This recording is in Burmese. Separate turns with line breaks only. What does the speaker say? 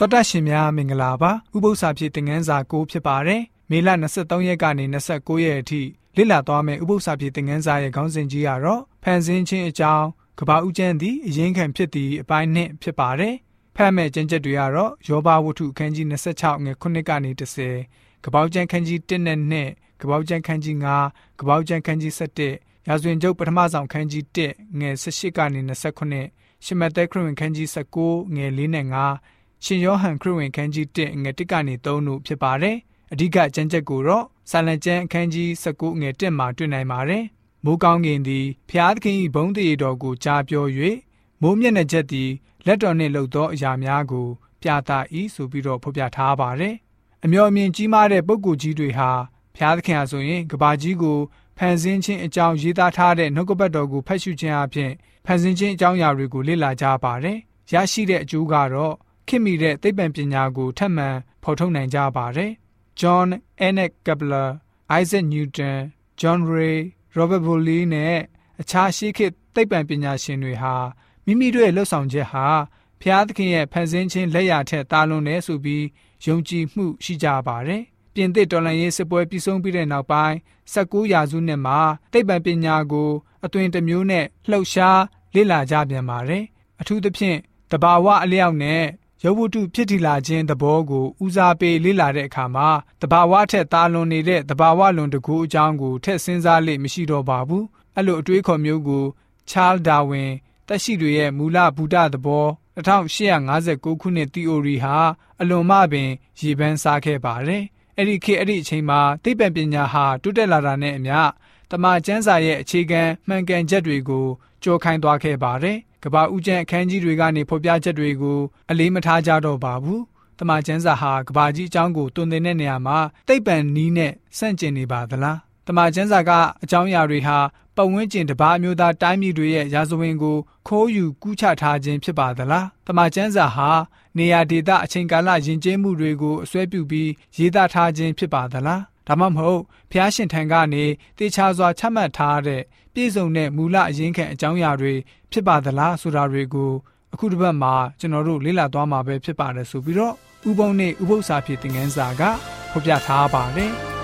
တော်တာရှင်များမင်္ဂလာပါဥပု္ပ္ပစာဖြစ်တင်ငန်းစာ6ဖြစ်ပါတယ်မေလ23ရက်ကနေ29ရက်အထိလေ့လာသွားမယ့်ဥပု္ပ္ပစာဖြစ်တင်ငန်းစာရဲ့ခေါင်းစဉ်ကြီးကတော့ဖန်ဆင်းခြင်းအကြောင်းကဘာဦးကျန်းသည်အရင်ခံဖြစ်သည့်အပိုင်းနှစ်ဖြစ်ပါတယ်ဖတ်မဲ့ကျမ်းချက်တွေကတော့ယောဘဝတ္ထုခန်းကြီး26ငွေ9ကနေ10ကပောက်ကျန်းခန်းကြီး1နဲ့2ကပောက်ကျန်းခန်းကြီး9ကပောက်ကျန်းခန်းကြီး7ရာဇဝင်ကျုပ်ပထမဆောင်ခန်းကြီး1ငွေ18ကနေ29ရှမသက်ခရစ်ဝင်ခန်းကြီး19ငွေ4နဲ့5 ရှင်ယောဟန်ခရစ်ဝင်ခန်းကြီး1ငွေ1ကနေ3တို့ဖြစ်ပါတယ်။အဓိကကျမ်းချက်ကိုတော့ဆာလံကျမ်းအခန်းကြီး19ငွေ1မှာတွေ့နိုင်ပါတယ်။မိုးကောင်းကင်သည်ဖျားသခင်၏ဘုန်းတည်တော်ကိုကြားပြော၍မိုးမျက်နှာချက်သည်လက်တော်နှင့်လှုပ်သောအရာများကိုပြသ၏ဆိုပြီးတော့ဖော်ပြထားပါတယ်။အမျော်အမြင်ကြီးမားတဲ့ပုဂ္ဂိုလ်ကြီးတွေဟာဖျားသခင်ဟာဆိုရင်ကဘာကြီးကိုဖန်ဆင်းခြင်းအကြောင်းရေးသားထားတဲ့နှုတ်ကပတ်တော်ကိုဖတ်ရှုခြင်းအပြင်ဖန်ဆင်းခြင်းအကြောင်းအရာတွေကိုလေ့လာကြပါတယ်။ရရှိတဲ့အကျိုးကတော့ ခင်မိတဲ့သိပ္ပံပညာကိုထပ်မံဖော်ထုတ်နိုင်ကြပါတယ်။ John Enoch Kepler, Isaac Newton, John Ray, Robert Boyle နဲ့အခြားရှိခေတ်သိပ္ပံပညာရှင်တွေဟာမိမိတို့ရဲ့လှုပ်ဆောင်ချက်ဟာဖျားသခင်ရဲ့ဖန်ဆင်းခြင်းလက်ရာထက်တာလွန်တယ်ဆိုပြီးယုံကြည်မှုရှိကြပါတယ်။ပြင်သစ်တော်လှန်ရေးစစ်ပွဲပြီးဆုံးပြီးတဲ့နောက်ပိုင်း19ရာစုနှစ်မှာသိပ္ပံပညာကိုအသွင်တစ်မျိုးနဲ့လှုပ်ရှားလေ့လာကြပြန်ပါတယ်။အထူးသဖြင့်တဘာဝအလျောက်နဲ့ ရုပ်ဝတ္ထုဖြစ်တည်လာခြင်းသဘောကိုဦးစားပေးလေ့လာတဲ့အခါမှာတဘာဝထက်သာလွန်နေတဲ့တဘာဝလွန်တကူအကြောင်းကိုထက်စဉ်းစားလေ့မရှိတော့ပါဘူးအဲ့လိုအတွေးခေါ်မျိုးကို Charles Darwin တက်ရှိတွေရဲ့မူလဗုဒ္ဓသဘော1859ခုနှစ် theory ဟာအလွန်မှပင်ရေပန်းစားခဲ့ပါတယ်အဲ့ဒီခေတ်အဲ့ဒီအချိန်မှာသိပ္ပံပညာဟာတိုးတက်လာတာနဲ့အမျှတမန်ကျမ်းစာရဲ့အခြေခံမှန်ကန်ချက်တွေကိုကြော်ခိုင်းသွားခဲ့ပါတယ် ကဘာဦးကျန်းအခန်းကြီးတွေကနေဖော်ပြချက်တွေကိုအလေးမထားကြတော့ပါဘူး။တမန်ကျမ်းစာဟာကဘာကြီးအကြောင်းကိုတွင်တင်တဲ့နေရာမှာတိတ်ပံနီးနဲ့ဆန့်ကျင်နေပါသလား။တမန်ကျမ်းစာကအကြောင်းအရာတွေဟာပတ်ဝန်းကျင်တပါအမျိုးသားတိုင်းပြည်တွေရဲ့ရာဇဝင်ကိုခိုးယူကူးချထားခြင်းဖြစ်ပါသလား။တမန်ကျမ်းစာဟာနေရာဒေသအချိန်ကာလယဉ်ကျေးမှုတွေကိုအစွဲပြုပြီးရေးသားထားခြင်းဖြစ်ပါသလား။ ဒါမှမဟုတ်ဖျားရှင်ထံကနေတေချာစွာချမှတ်ထားတဲ့ပြည့်စုံတဲ့မူလအရင်းခံအကြောင်းအရာတွေဖြစ်ပါသလားဆိုတာတွေကိုအခုတစ်ပတ်မှာကျွန်တော်တို့လေ့လာသွားမှာပဲဖြစ်ပါတယ်ဆိုပြီးတော့ဥပုံနဲ့ဥပု္ပ္ပစာဖြစ်တဲ့ငန်းစာကဖော်ပြထားပါတယ်။